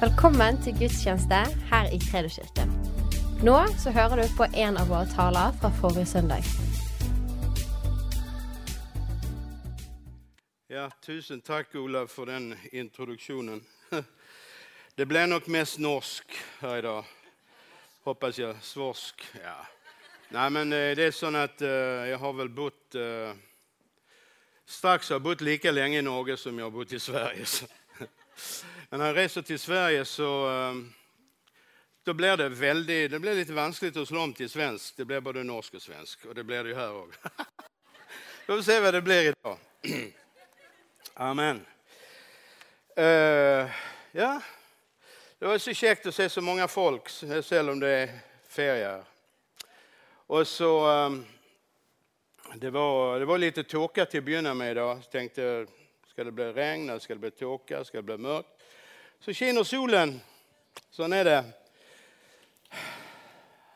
Velkommen til gudstjeneste her i Kredoskirken. Nå så hører du på en av våre taler fra forrige søndag. Ja, tusen tack Ola för den introduktionen. Det blev nog mest norsk här dag. Hoppas jag. Svorsk. Ja. Nej, men eh, det är så att eh, jag har väl bott... eh, Strax har jag bott lika länge i Norge som jag har bott i Sverige. så. Men när jag reser till Sverige så ehm, då blir det, väldigt, det blir lite vanskligt att slå om till svensk. Det blir både norsk och svensk och det blir det ju här också. Vi får se vad det blir idag. Amen. Uh, ja, det var så käckt att se så många folk, även om det är ferier. Och så, um, det, var, det var lite tåka till att börja med idag. Jag tänkte, ska det bli regn, eller ska det bli tåka, ska det bli mörkt? Så skiner solen. Sån är det.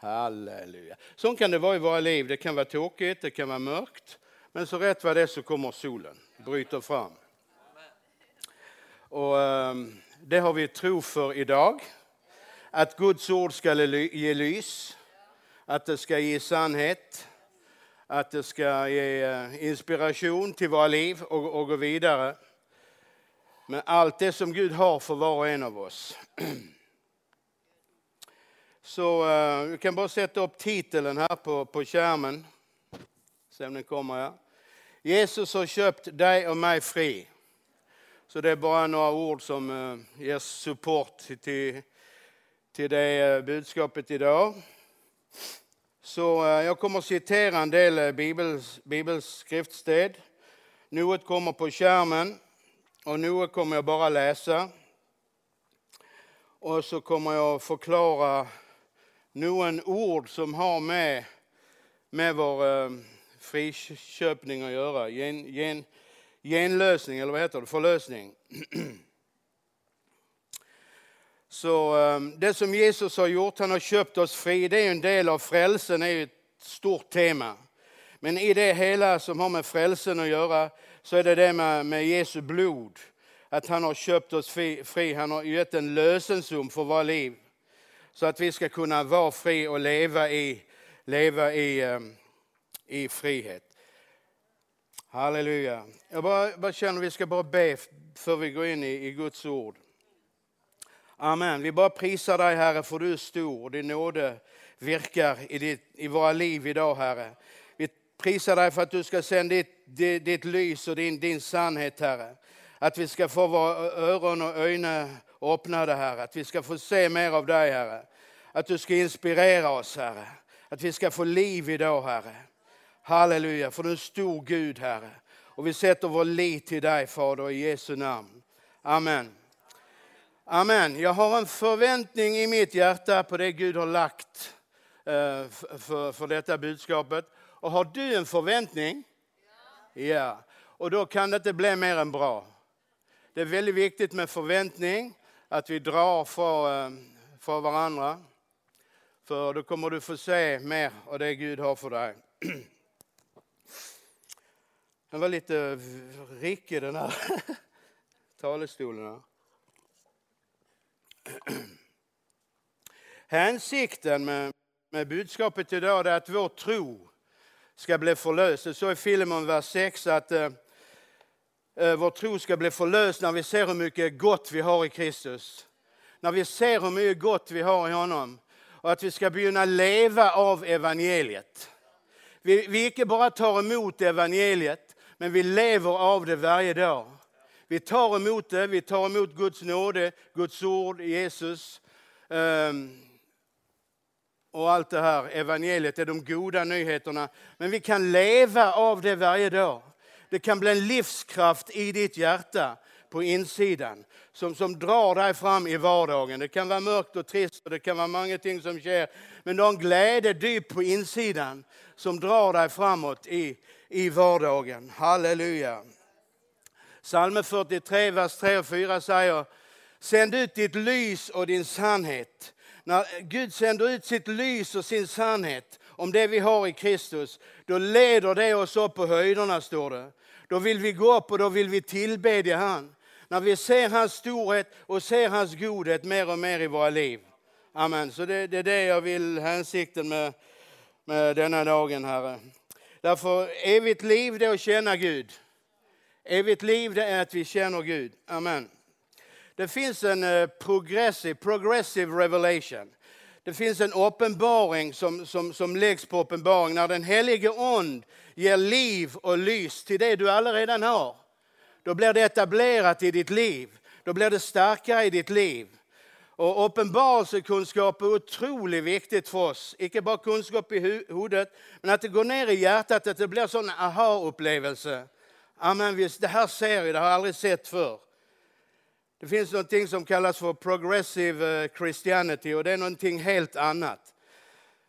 Halleluja. Så kan det vara i våra liv. Det kan vara tråkigt, det kan vara mörkt. Men så rätt vad det är så kommer solen, bryter fram. Och ehm, det har vi tro för idag. Att Guds ord ska ge lys, att det ska ge sannhet, att det ska ge eh, inspiration till våra liv och, och gå vidare med allt det som Gud har för var och en av oss. Så eh, vi kan bara sätta upp titeln här på, på skärmen. Se om den kommer här. Jesus har köpt dig och mig fri. Så det är bara några ord som eh, ger support till, till det eh, budskapet idag. Så eh, jag kommer citera en del bibels, bibelskriftsted. Något kommer på skärmen och Noa kommer jag bara läsa. Och så kommer jag förklara några ord som har med, med vår eh, friköpning att göra. Gen, gen, genlösning, eller vad heter det? Förlösning. Så eh, det som Jesus har gjort, han har köpt oss fri, det är en del av frälsen, det är ett stort tema. Men i det hela som har med frälsen att göra så är det det med, med Jesu blod. Att han har köpt oss fri, fri, han har gett en lösensum för våra liv. Så att vi ska kunna vara fri och leva i, leva i, ehm, i frihet. Halleluja. Jag bara, bara känner att vi ska bara be för vi går in i, i Guds ord. Amen. Vi bara prisar dig Herre för du är stor och din nåde virkar i, ditt, i våra liv idag Herre. Vi prisar dig för att du ska sända ditt, ditt, ditt lys och din, din sannhet Herre. Att vi ska få våra öron och ögon öppnade Herre. Att vi ska få se mer av dig Herre. Att du ska inspirera oss Herre. Att vi ska få liv idag Herre. Halleluja, för du är en stor Gud Herre. Och vi sätter vår lit till dig Fader i Jesu namn. Amen. Amen. Jag har en förväntning i mitt hjärta på det Gud har lagt eh, för, för detta budskapet. Och har du en förväntning? Ja. ja. Och då kan det inte bli mer än bra. Det är väldigt viktigt med förväntning, att vi drar för, eh, för varandra. För då kommer du få se mer av det Gud har för dig. Den var lite rickig den här talarstolen. Här. Hänsikten med, med budskapet idag är att vår tro ska bli förlöst. Det står i Filemon vers 6 att eh, eh, vår tro ska bli förlöst när vi ser hur mycket gott vi har i Kristus. När vi ser hur mycket gott vi har i honom. Och att vi ska börja leva av evangeliet. Vi, vi inte bara tar emot evangeliet, men vi lever av det varje dag. Vi tar emot det, vi tar emot Guds nåde, Guds ord, Jesus. Um, och allt det här, evangeliet är de goda nyheterna. Men vi kan leva av det varje dag. Det kan bli en livskraft i ditt hjärta på insidan som, som drar dig fram i vardagen. Det kan vara mörkt och trist och det kan vara många ting som sker. Men du har en glädje djup på insidan som drar dig framåt i, i vardagen. Halleluja. Psalm 43, vers 3 och 4 säger Sänd ut ditt lys och din sannhet. När Gud sänder ut sitt lys och sin sannhet om det vi har i Kristus, då leder det oss upp på höjderna, står det. Då vill vi gå upp och då vill vi tillbedja han. När vi ser hans storhet och ser hans godhet mer och mer i våra liv. Amen. Så det, det är det jag vill hänsikten med, med denna dagen, Herre. Därför evigt liv det är att känna Gud. Evigt liv det är att vi känner Gud. Amen. Det finns en eh, progressive, progressive revelation. Det finns en uppenbaring som, som, som läggs på uppenbaring när den helige Ond ger liv och lys till det du allaredan har. Då blir det etablerat i ditt liv. Då blir det starkare i ditt liv. Och uppenbarelsekunskap är otroligt viktigt för oss. Inte bara kunskap i huvudet, men att det går ner i hjärtat, att det blir en sån aha-upplevelse. Amen, visst, det här ser vi, det har jag aldrig sett förr. Det finns något som kallas för progressive eh, Christianity och det är någonting helt annat.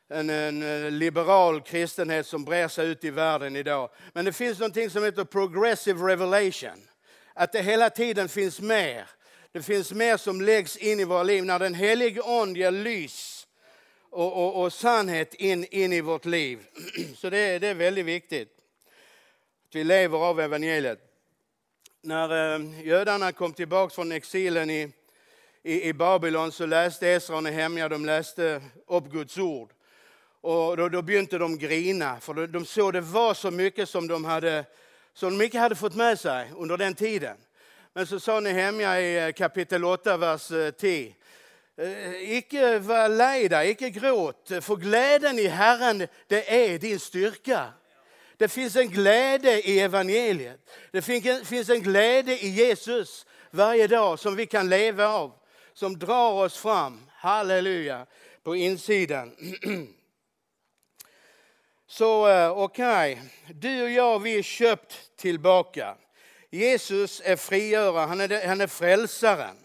En, en liberal kristenhet som brer sig ut i världen idag. Men det finns något som heter progressive revelation. Att det hela tiden finns mer. Det finns mer som läggs in i våra liv när den helige Ande ger lys och, och, och, sannhet in, in i vårt liv. Så det, det är väldigt viktigt att vi lever av evangeliet när eh, judarna kom tillbaka från exilen i, i, i Babylon så läste Esra och Nehemja, de läste upp Guds ord. Och då, då började de grina, för de såg det var så mycket som de, hade, som de inte hade fått med sig under den tiden. Men så sa Nehemja i eh, kapitel 8, vers eh, 10. Icke var lejda, icke gråt, för glädjen i Herren, det är din styrka. Det finns en glädje i evangeliet. Det finns en glädje i Jesus varje dag som vi kan leva av. Som drar oss fram, halleluja, på insidan. Så eh, okej, okay. du och jag vi är köpt tillbaka. Jesus är frigörare, han är, han är frälsaren.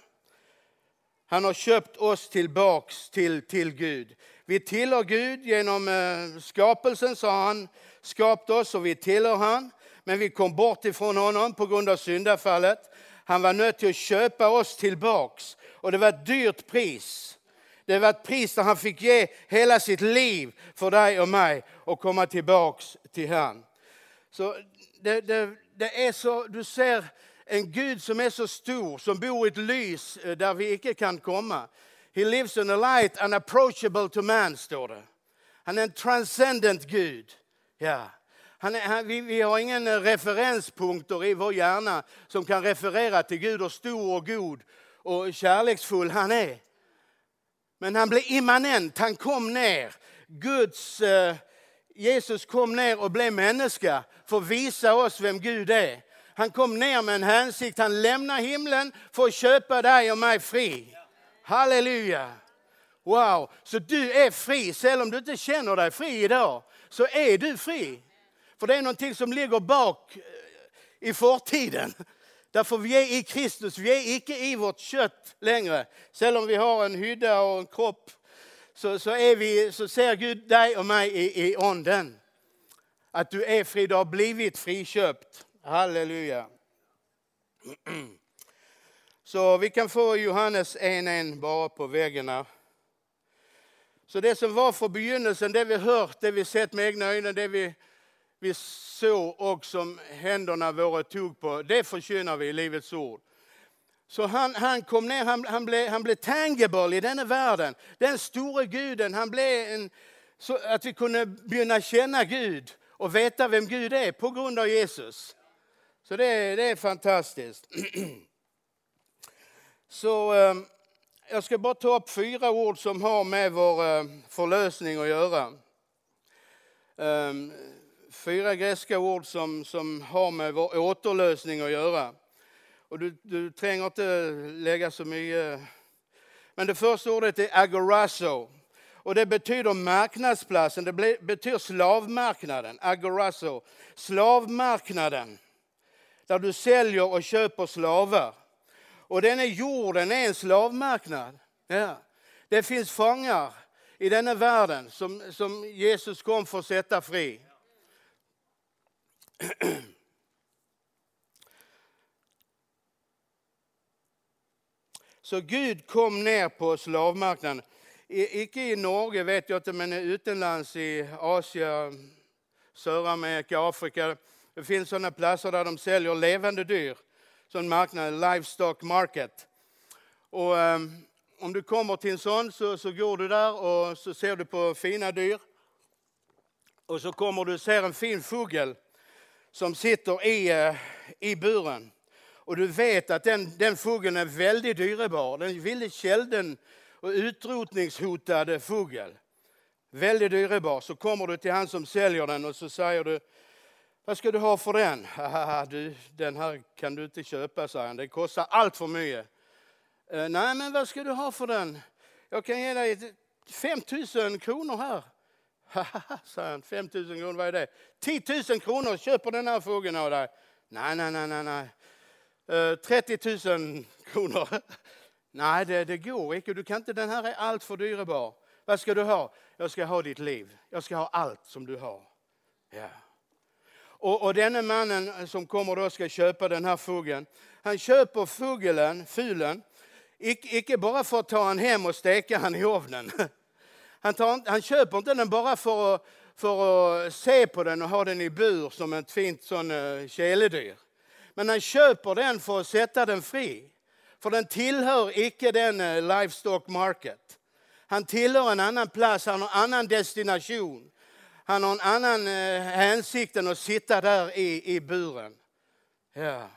Han har köpt oss tillbaks till, till Gud. Vi tillhör Gud genom eh, skapelsen, sa han skapat oss och vi tillhör han. Men vi kom bort ifrån honom på grund av syndafallet. Han var nödd till att köpa oss tillbaks och det var ett dyrt pris. Det var ett pris där han fick ge hela sitt liv för dig och mig och komma tillbaks till han. Så det, det, det är så, du ser en Gud som är så stor, som bor i ett lys eh, där vi icke kan komma. He lives in a light unapproachable to man, står det. Han är en transcendent Gud. Ja. Han är, han, vi, vi, har ingen referenspunkter i vår hjärna som kan referera till Gud och stor och god och kärleksfull han är. Men han blev immanent, han kom ner. Guds, eh, Jesus kom ner och blev människa för att visa oss vem Gud är. Han kom ner med en hänsikt, han lämnar himlen för att köpa dig och mig fri. Halleluja! Wow, så du är fri, även om du inte känner dig fri idag så är du fri. För det är någonting som ligger bak eh, i förtiden. Därför vi är i Kristus, vi är icke i vårt kött längre. Även om vi har en hydda och en kropp så, så, är vi, så ser Gud dig och mig i, i onden. Att du är fri, du har blivit friköpt. Halleluja. Så vi kan få Johannes 1.1 bara på väggen här. Så det som var från begynnelsen, det vi hört, det vi sett med egna ögon, det vi, vi såg och som händerna våra tog på, det förkynnar vi i Livets ord. Så han, han kom ner, han, han, blev, han blev tangible i denna världen. Den store guden, han blev en, så att vi kunde börja känna Gud och veta vem Gud är på grund av Jesus. Så det, det är fantastiskt. Så ehm, jag ska bara ta upp fyra ord som har med vår ehm, förlösning att göra. Ehm, fyra grekiska ord som, som har med vår återlösning att göra. Och du, du tränger inte lägga så mycket. Eh. Men det första ordet är agorazo. Och det betyder marknadsplatsen, det betyder slavmarknaden. Agorazo. Slavmarknaden. Där du säljer och köper slavar. Och denna jorden är en slavmarknad. Ja. Det finns fångar i denna världen som, som Jesus kom för att sätta fri. Så Gud kom ner på slavmarknaden. I, icke i Norge vet jag inte, men utomlands i Asien, Sydamerika, Afrika. Det finns sådana platser där de säljer levande dyr sån marknad, livestock market. Och um, om du kommer till en sån så, så går du där och så ser du på fina dyr. Och så kommer du och ser en fin fågel som sitter i, uh, i buren. Och du vet att den, den fågeln är väldigt dyrbar. Den är väldigt kälden och utrotningshotad fågel. Väldigt dyrbar. Så kommer du till han som säljer den och så säger du, vad ska du ha för den? Du, den här kan du inte köpa, säger han. Det kostar allt för mycket. Eh, nej, men vad ska du ha för den? Jag kan ge dig 5 000 kronor här. Haha, säger han. 5 000 kronor, vad är det? 10 000 kronor, köper den här fågeln av dig. Nej, nej, nej, nej, nej. Eh, 30 000 kronor. Nej, det, det går inte. Du kan inte. Den här är allt för dyrbar. Vad ska du ha? Jag ska ha ditt liv. Jag ska ha allt som du har. Ja. Och, och denne mannen som kommer då ska köpa den här fågeln. Han köper fågeln, fulen, icke bara för att ta han hem och steka han i ugnen. Han, tar, han köper inte den bara för att, för att se på den och ha den i bur som ett fint sån eh, uh, keledyr. Men han köper den för att sätta den fri. För den tillhör icke den eh, livestock market. Han tillhör en annan plats, han har en annan destination. Han har en annan eh, hänsikt än att sitta där i, i buren. Ja.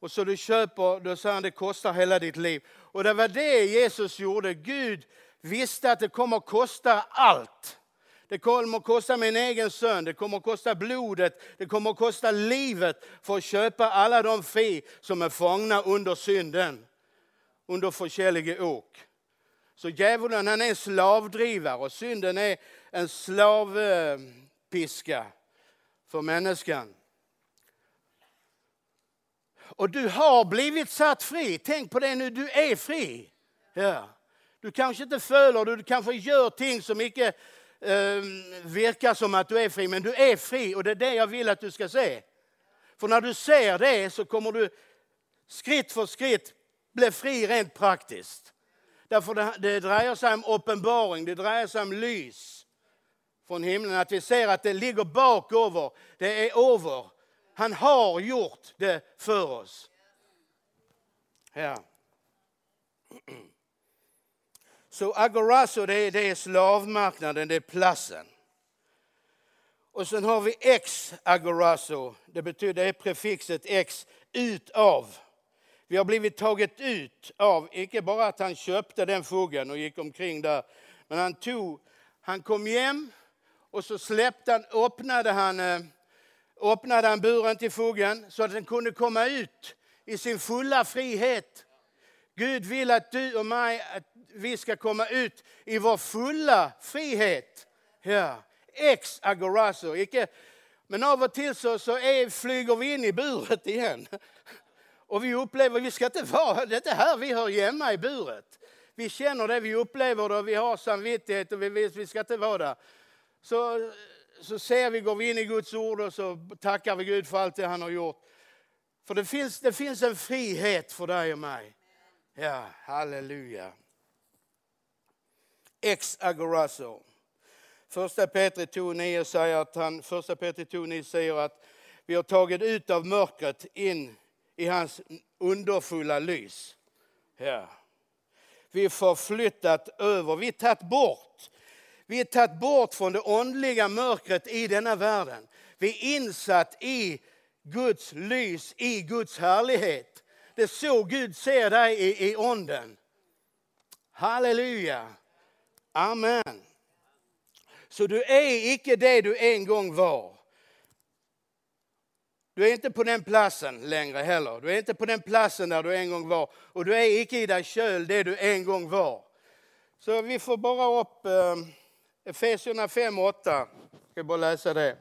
Och så du köper, då säger han det kostar hela ditt liv. Och det var det Jesus gjorde. Gud visste att det kommer att kosta allt. Det kommer att kosta min egen son, det kommer att kosta blodet, det kommer att kosta livet för att köpa alla de fri som är fångna under synden, under förkärlige ok. Så djävulen han är en slavdrivare och synden är en slavpiska för människan. Och du har blivit satt fri. Tänk på det nu, du är fri. Ja. Du kanske inte följer, du kanske gör ting som inte eh, verkar som att du är fri, men du är fri och det är det jag vill att du ska se. För när du ser det så kommer du skritt för skritt bli fri rent praktiskt. Därför det, det dreier sig om uppenbaring, det dreier sig om lys från himlen. Att vi ser att det ligger bakover, det är över. Han har gjort det för oss. Ja. Så agorazo det är, det är slavmarknaden, det är platsen. Och sen har vi ex agorazo, det betyder det är prefixet ex, utav. Vi har blivit tagit ut av, inte bara att han köpte den fuggen och gick omkring där, men han tog, han kom hem och så släppte han, öppnade han eh, öppnade han buren till fågeln så att den kunde komma ut i sin fulla frihet. Gud vill att du och mig, att vi ska komma ut i vår fulla frihet. Ja. Ex agorazo. Icke, men av och till så, så är, flyger vi in i buret igen. Och vi upplever att vi ska inte vara, det är inte här vi hör hemma i buret. Vi känner det, vi upplever det och vi har samvittighet och vi vet att vi ska inte vara där. Så så ser vi, går vi in i Guds ord och så tackar vi Gud för allt det han har gjort. För det finns, det finns en frihet för dig och mig. Ja, halleluja. Ex agorazo. Första Petri 2.9 säger att han, första Petri 2, säger att vi har tagit ut av mörkret in i hans underfulla lys. Ja. Vi har förflyttat över, vi har tagit bort vi är tagit bort från det åndliga mörkret i denna världen. Vi är insatt i Guds lys, i Guds härlighet. Det är så Gud ser dig i, i onden. Halleluja. Amen. Så du är icke det du en gång var. Du är inte på den platsen längre heller. Du är inte på den platsen där du en gång var. Och du är icke i dig köl det du en gång var. Så vi får bara upp... Eh, Efesierna 5 och 8. Jag ska bara läsa det.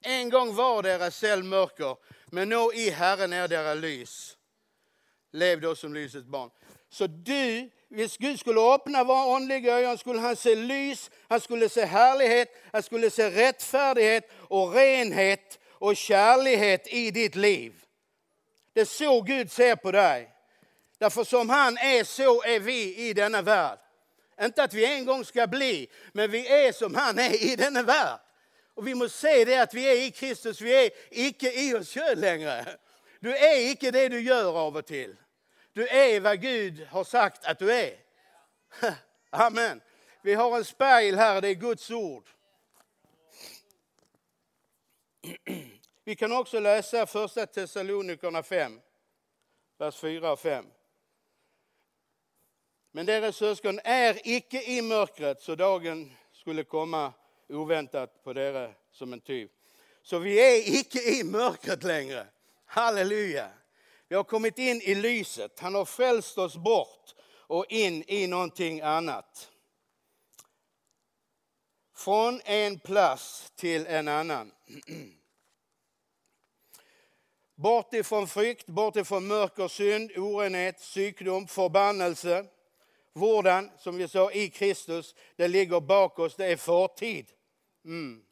En gång var deras cell mörker, men nå i Herren är deras lys. Lev då som lysets barn. Så du, om Gud skulle öppna våra andliga ögon skulle han se lys, han skulle se härlighet, han skulle se rättfärdighet och renhet och kärlighet i ditt liv. Det är så Gud ser på dig. Därför som han är, så är vi i denna värld. Inte att vi en gång ska bli, men vi är som han är i denna värld. Och vi måste se det att vi är i Kristus, vi är icke i oss själva längre. Du är icke det du gör av och till. Du är vad Gud har sagt att du är. Amen. Vi har en spegel här, det är Guds ord. Vi kan också läsa första Thessalonikerna 5, vers 4 och 5. Men deras syskon är icke i mörkret så dagen skulle komma oväntat på dere som en tyv. Så vi är icke i mörkret längre. Halleluja. Vi har kommit in i lyset. Han har frälst oss bort och in i någonting annat. Från en plats till en annan. Bort ifrån frykt, bort ifrån mörker, synd, orenhet, sjukdom, förbannelse. Vården, som vi sa, i Kristus, det ligger bak oss, det är förtid. Mm.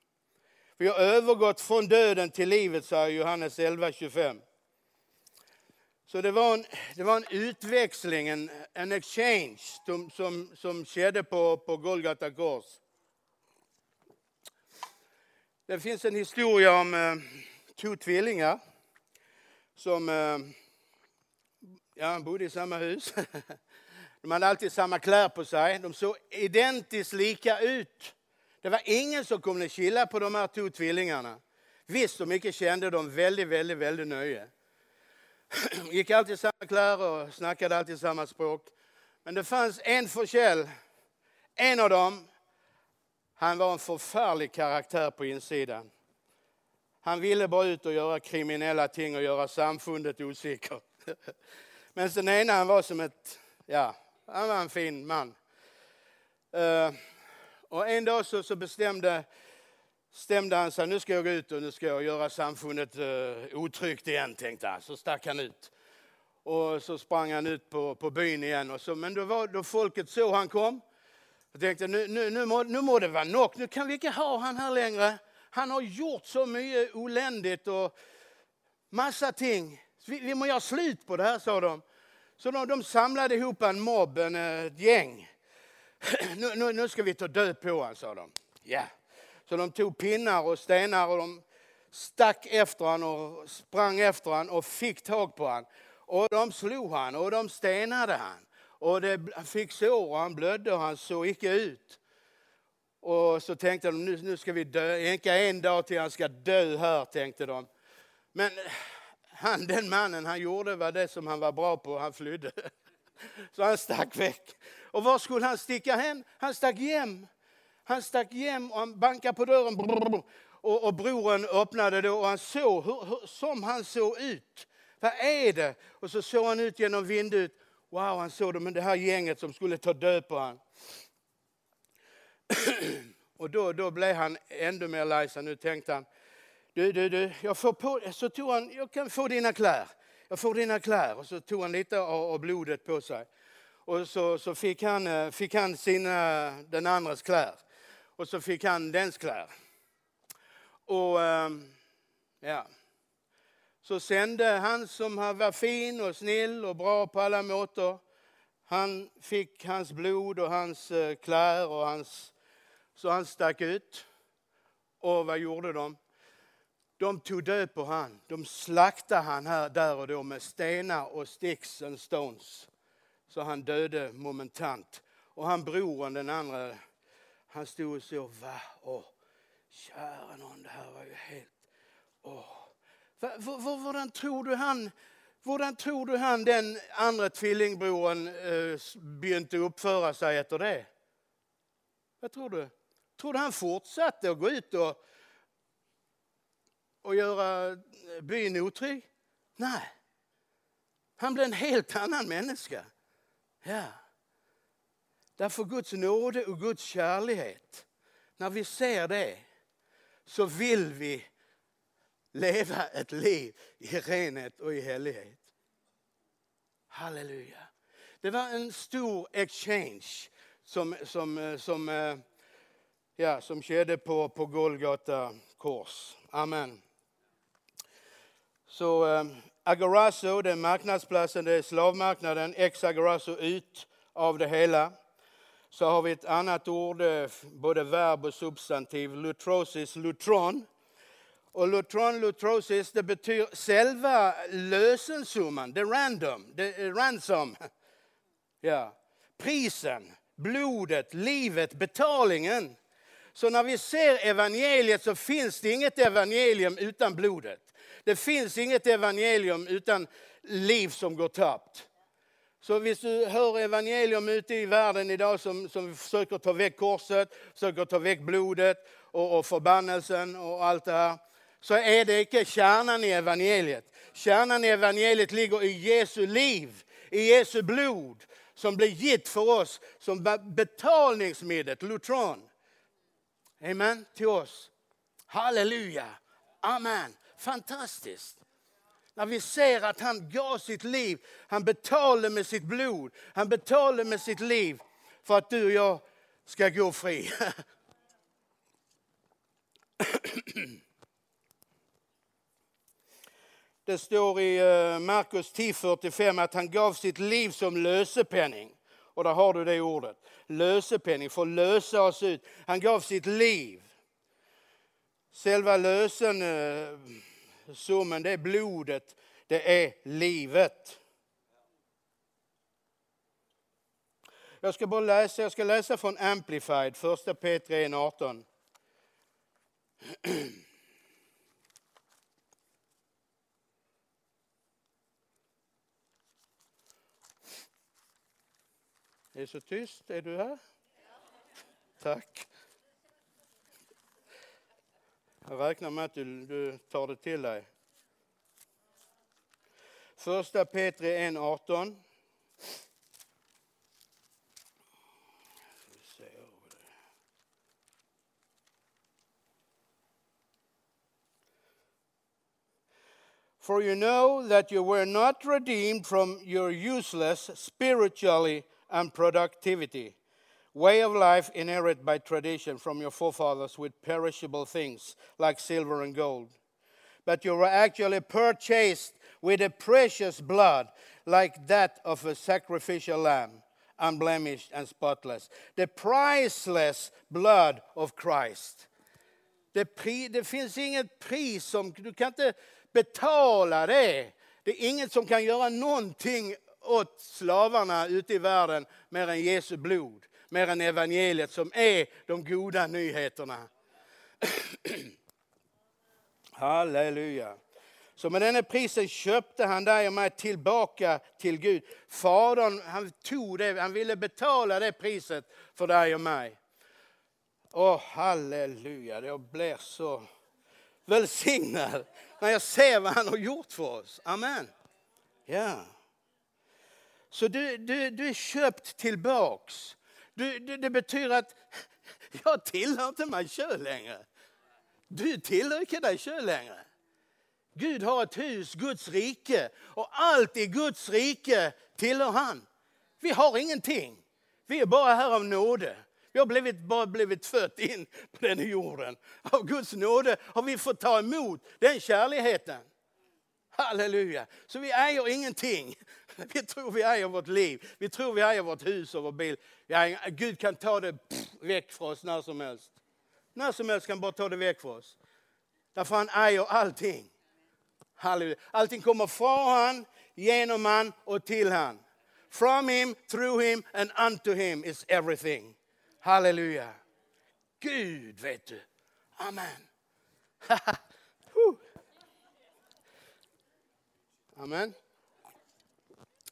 Vi har övergått från döden till livet, säger Johannes 11.25. Så det var en, det var en utväxling, en, en exchange som, som, som skedde på, på Golgata kors. Det finns en historia om eh, två tvillingar som eh, ja, bodde i samma hus. De hade alltid samma kläder på sig. De såg identiskt lika ut. Det var ingen som kunde skilja på de här två tvillingarna. Visst och mycket kände de väldigt, väldigt, väldigt nöje. De gick alltid i samma kläder och snackade alltid samma språk. Men det fanns en förskäll. En av dem, han var en förfärlig karaktär på insidan. Han ville bara ut och göra kriminella ting och göra samfundet osäkert. Men den ena han var som ett, ja, han var en fin man. Eh, och en dag så, så bestämde, bestämde han sig, nu ska jag gå ut och nu ska jag göra samfundet uh, otryggt igen, tänkte han. Så stack han ut. Och så sprang han ut på, på byn igen. Och så, men då, var, då folket såg han kom, jag tänkte nu, nu, nu, må, nu må det vara nog, nu kan vi inte ha han här längre. Han har gjort så mycket oländigt och massa ting. Vi, vi må göra slut på det här, sa de. Så de, de samlade ihop en mobb, en, eh, ett gäng. Nu, nu, nu ska vi ta död på honom, sa de. Ja. Så de tog pinnar och stenar och de stack efter honom och sprang efter honom och fick tag på honom. Och de slog han och de stenade han. Och det, han fick sår och han blödde och han såg icke ut. Och så tänkte de, nu, nu ska vi dö, enka en dag till han ska dö här, tänkte de. Men han, den mannen, han gjorde var det som han var bra på, han flydde. Så han stack väck. Och var skulle han sticka hem? Han stack hem. Han stack hem och han bankade på dörren. Och, och broren öppnade då och han såg hur, hur, som han såg ut. Vad är det? Och så såg han ut genom vindut. Wow, han såg det, det här gänget som skulle ta död på honom. Och då, då blev han ännu mer ledsen. Nu tänkte han, du, du, du, jag får på, så tog han, jag kan få dina kläder. Jag får dina kläder. Och så tog han lite av, av blodet på sig. Och så, så fick, han, eh, fick han sina, den andres kläder. Och så fick han dens kläder. Och ehm, ja, så sände han som var fin och snill och bra på alla måter. Han fick hans blod och hans eh, kläder och hans så han stack ut. Och vad gjorde de? De tog död på han. De slaktade han här, där och då med stenar och sticks and stones. Så han döde momentant. Och han broren, den andra, han stod och så, va? Åh, kära någon, det här var ju helt... Åh. Hvordan tror du han Hvordan tror du han, den andra tvillingbroren, eh, begynte uppföra sig efter det? Vad tror du? Tror du han fortsatte att gå ut och, och göra eh, byn otrygg? Nej. Han blev en helt annan människa. Ja. Därför Guds nåde och Guds kärlek, när vi ser det så vill vi leva ett liv i renhet och i helighet. Halleluja. Det var en stor exchange som, som, eh, som eh, ja, som skedde på, på Golgata kors. Amen. Så eh, Agorazo, det är marknadsplatsen, det är slavmarknaden. Ex Agorazo, ut av det hela. så har vi ett annat ord, eh, både verb och substantiv, lutrosis, lutron. Och lutron, lutrosis, det betyder själva lösensumman, det random, det eh, ransom. Ja. Prisen, blodet, livet, betalningen. Så när vi ser evangeliet så finns det inget evangelium utan blodet. Det finns inget evangelium utan liv som går tappt. Så om du hör evangelium ute i världen idag som, som försöker ta väck korset, försöker ta väck blodet och, och förbannelsen och allt det här, så är det inte kärnan i evangeliet. Kärnan i evangeliet ligger i Jesu liv, i Jesu blod som blir gitt för oss som betalningsmedel, lutron. Amen, till oss. Halleluja, amen. Fantastiskt. När vi ser att han gav sitt liv, han betalade med sitt blod, han betalade med sitt liv för att du och jag ska gå fri. Det står i eh, Markus 10.45 att han gav sitt liv som lösepenning. Och där har du det ordet. Lösepenning, för att lösa oss ut. Han gav sitt liv. Själva lösensummen, eh, det är blodet, det är livet. Jag ska bara läsa, jag ska läsa från Amplified, första P3 18. Det är så tyst. Är du här? Tack. Jag räknar med att du, du tar det till dig. Första Petri 1.18. For you know that you were not redeemed from your useless spiritually unproductivity way of life inherited by tradition from your forefathers with perishable things like silver and gold. But you were actually purchased with a precious blood like that of a sacrificial lamb, unblemished and spotless. The priceless blood of Christ. Det, pri, det finns inget pris som, du kan inte betala det. Det är inget som kan göra någonting åt slavarna ute i världen mer än Jesu blod mer än evangeliet som är de goda nyheterna. Halleluja. Så med denna prisen köpte han dig och mig tillbaka till Gud. Fadern han tog det, han ville betala det priset för dig och mig. Åh, halleluja, jag blir så välsignad när jag ser vad han har gjort för oss. Amen. Ja. Så du, du, du är köpt tillbaks. Du, det, det betyder att jag tillhör inte mig själv längre. Du tillhör inte dig själv längre. Gud har ett hus, Guds rike. Och allt i Guds rike tillhör han. Vi har ingenting. Vi är bara här av nåde. Vi har blivit, bara blivit fött in på den jorden. Av Guds nåde har vi fått ta emot den kärligheten. Halleluja. Så vi äger ingenting. Vi tror vi äger vårt liv. Vi tror vi äger vårt hus och vår bil. Äger, Gud kan ta det väck från oss när som helst. När som helst kan han bara ta det väck från oss. Därför han äger allting. Halleluja. Allting kommer från han, genom han och till han. From him, through him and unto him is everything. Halleluja. Gud vet du. Amen. Amen.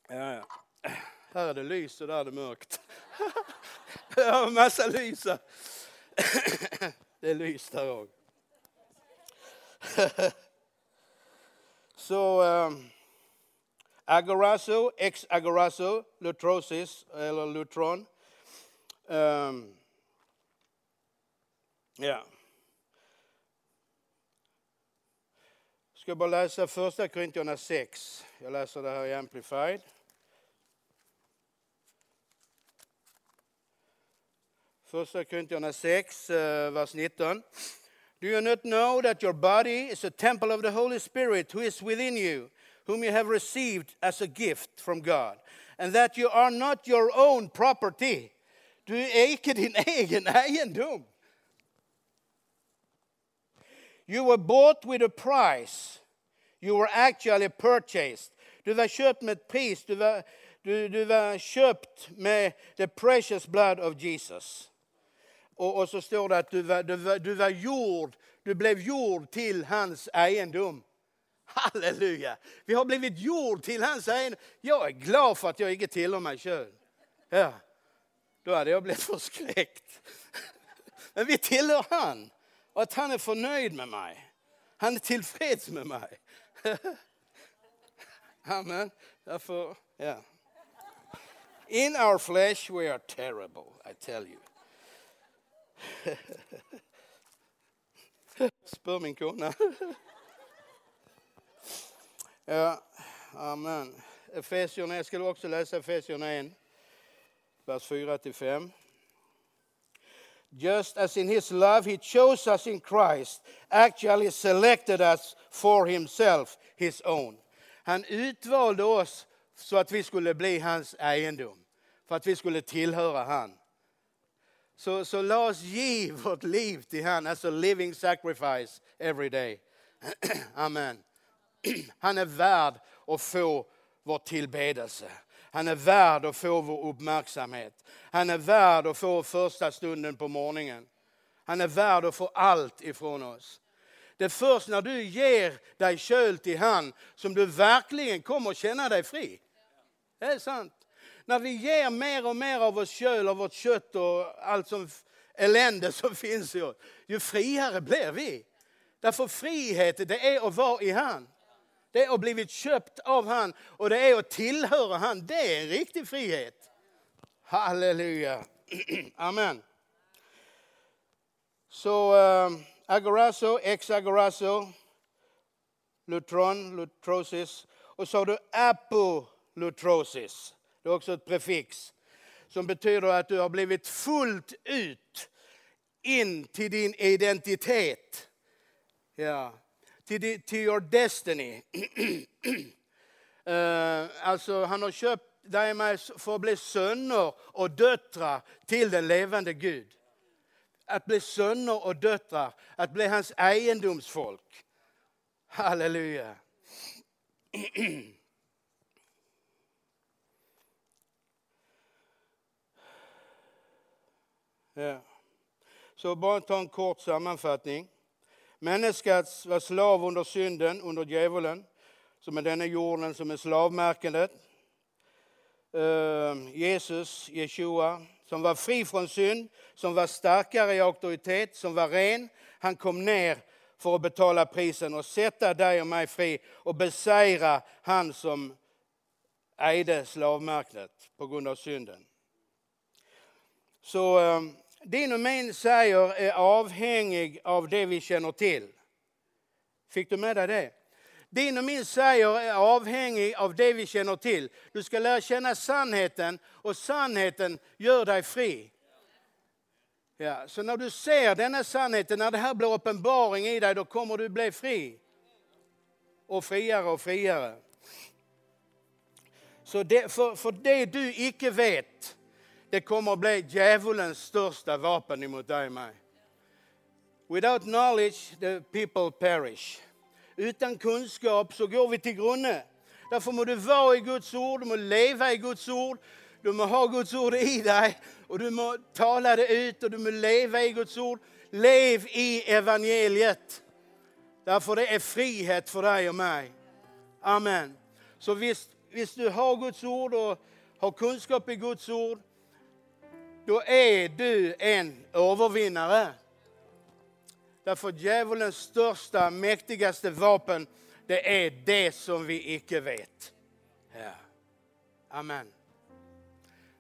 Ja, ja. Här är det lys och där är det mörkt. Jag har en massa lys Det är lys där också. Så um, agorazo, ex agorazo, lutrosis eller lutron. Um, ehm, ja. Jag ska bara läsa första Korintierna 6. Jag läser det här i Amplified. Första Korintierna 6, eh, vers 19. Do you not know that your body is a temple of the Holy Spirit who is within you, whom you have received as a gift from God, and that you are not your own property? Du är icke din egen egendom. You were bought with a price. You were actually purchased. Du var köpt med ett pris. Du var, du, du var köpt med the precious blood of Jesus. Och, och så står det att du var, du, var, du var gjord, du blev gjord till hans egendom. Halleluja! Vi har blivit gjord till hans egendom. Jag är glad för att jag inte tillhör mig själv. Ja, då hade jag blivit förskräckt. Men vi tillhör han och att han är förnöjd med mig. Han är tillfreds med mig. Amen. Därför, ja. In our flesh we are terrible, I tell you. Spör min kona. ja, amen. Efesierna, jag skulle också läsa Efesierna 1, vers 4-5. Just as in his love he chose us in Christ, actually selected us for himself, his own. Han utvalde oss så att vi skulle bli hans egendom, för att vi skulle tillhöra han. Så, så låt oss ge vårt liv till han, alltså living sacrifice every day. Amen. Han är värd att få vår tillbedelse. Han är värd att få vår uppmärksamhet. Han är värd att få första stunden på morgonen. Han är värd att få allt ifrån oss. Det är först när du ger dig köl till han som du verkligen kommer känna dig fri. Det är sant. När vi ger mer och mer av oss köl, av vårt kött och allt som elände som finns i oss, ju friare blir vi. Därför frihet, det är att vara i han. Det är att blivit köpt av han och det är att tillhöra han. Det är en riktig frihet. Halleluja. Amen. Så äh, agorazo, ex agorazo, lutron, lutrosis. Och så har du apolutrosis. Det är också ett prefix som betyder att du har blivit fullt ut in till din identitet. Ja, till, till your destiny. uh, alltså han har köpt dig med för att bli söner och döttrar till den levande Gud. Att bli söner och döttrar, att bli hans egendomsfolk. Halleluja. Så bara ta en kort sammanfattning. Människan var slav under synden, under djävulen, som är denna jorden som är slavmärkandet. Ehm, Jesus, Jeshua, som var fri från synd, som var starkare i auktoritet, som var ren. Han kom ner för att betala prisen och sätta dig och mig fri och besegra han som ägde slavmärket på grund av synden. Så ehm, din och min säger är avhängig av det vi känner till. Fick du med dig det? Din och min säger är avhängig av det vi känner till. Du ska lära känna sannheten och sannheten gör dig fri. Ja, så när du ser denna sannheten, när det här blir uppenbaring i dig, då kommer du bli fri. Och friare och friare. Så det, för, för det du icke vet, det kommer att bli djävulens största vapen emot dig och mig. Without knowledge the people perish. Utan kunskap så går vi till grunden. Därför må du vara i Guds ord, du må leva i Guds ord, du må ha Guds ord i dig och du må tala det ut och du må leva i Guds ord. Lev i evangeliet. Därför det är frihet för dig och mig. Amen. Så visst, visst du har Guds ord och har kunskap i Guds ord, då är du en övervinnare. Därför djävulens största, mäktigaste vapen, det är det som vi icke vet. Ja. Amen.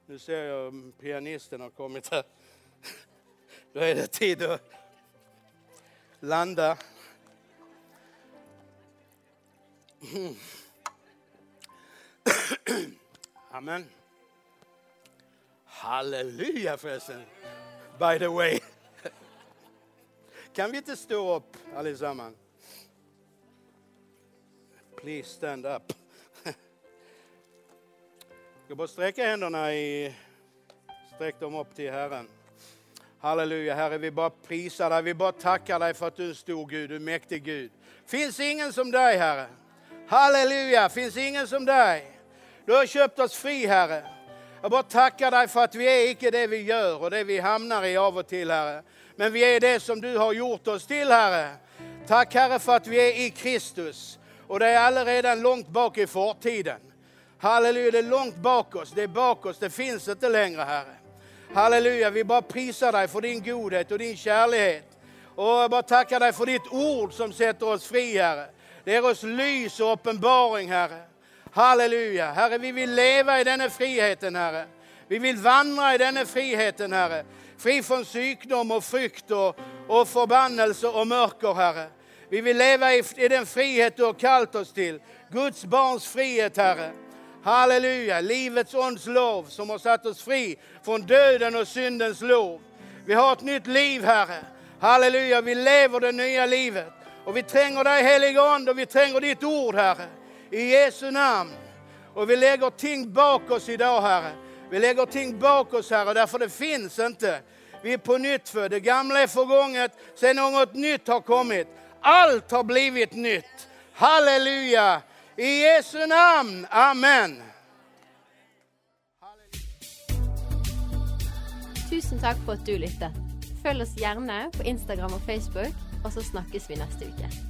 Nu ser jag pianisten har kommit här. Då är det tid att landa. Amen. Halleluja förresten. By the way. Kan vi inte stå upp allesammans? Please stand up. Jag ska bara sträcka händerna i Sträck dem upp till Herren. Halleluja, Herre, vi bara prisar dig, vi bara tackar dig för att du är en stor Gud, du är mäktig Gud. Finns ingen som dig, Herre. Halleluja, finns ingen som dig. Du har köpt oss fri, Herre. Jag bara tackar dig för att vi är icke det vi gör och det vi hamnar i av och till, Herre. Men vi är det som du har gjort oss till, Herre. Tack, Herre, för att vi är i Kristus. Och det är allaredan långt bak i fortiden. Halleluja, det är långt bak oss, det är bak oss, det finns inte längre, Herre. Halleluja, vi bara prisar dig för din godhet och din kärlek. Och jag bara tackar dig för ditt ord som sätter oss fri, Herre. Det ger oss lys och uppenbaring, Herre. Halleluja. Herre, vi vill leva i denna friheten, Herre. Vi vill vandra i denna friheten, Herre. Fri från sjukdom och frukt och, och förbannelse och mörker, Herre. Vi vill leva i, i den frihet du har kallat oss till. Guds barns frihet, Herre. Halleluja, livets ånds lov som har satt oss fri från döden och syndens lov. Vi har ett nytt liv, Herre. Halleluja, vi lever det nya livet. Och vi tränger dig helige Ande och vi tränger ditt ord, Herre. I Jesu namn. Och vi lägger ting bak oss idag, Herre. Vi lägger ting bak oss, Herre, därför det finns inte. Vi är på nytt för Det gamla är förgånget, sen något nytt har kommit. Allt har blivit nytt. Halleluja! I Jesu namn. Amen. Tusen takk for at du lyttet. Følg oss gjerne på Instagram og Facebook, og så snakkes vi neste uke.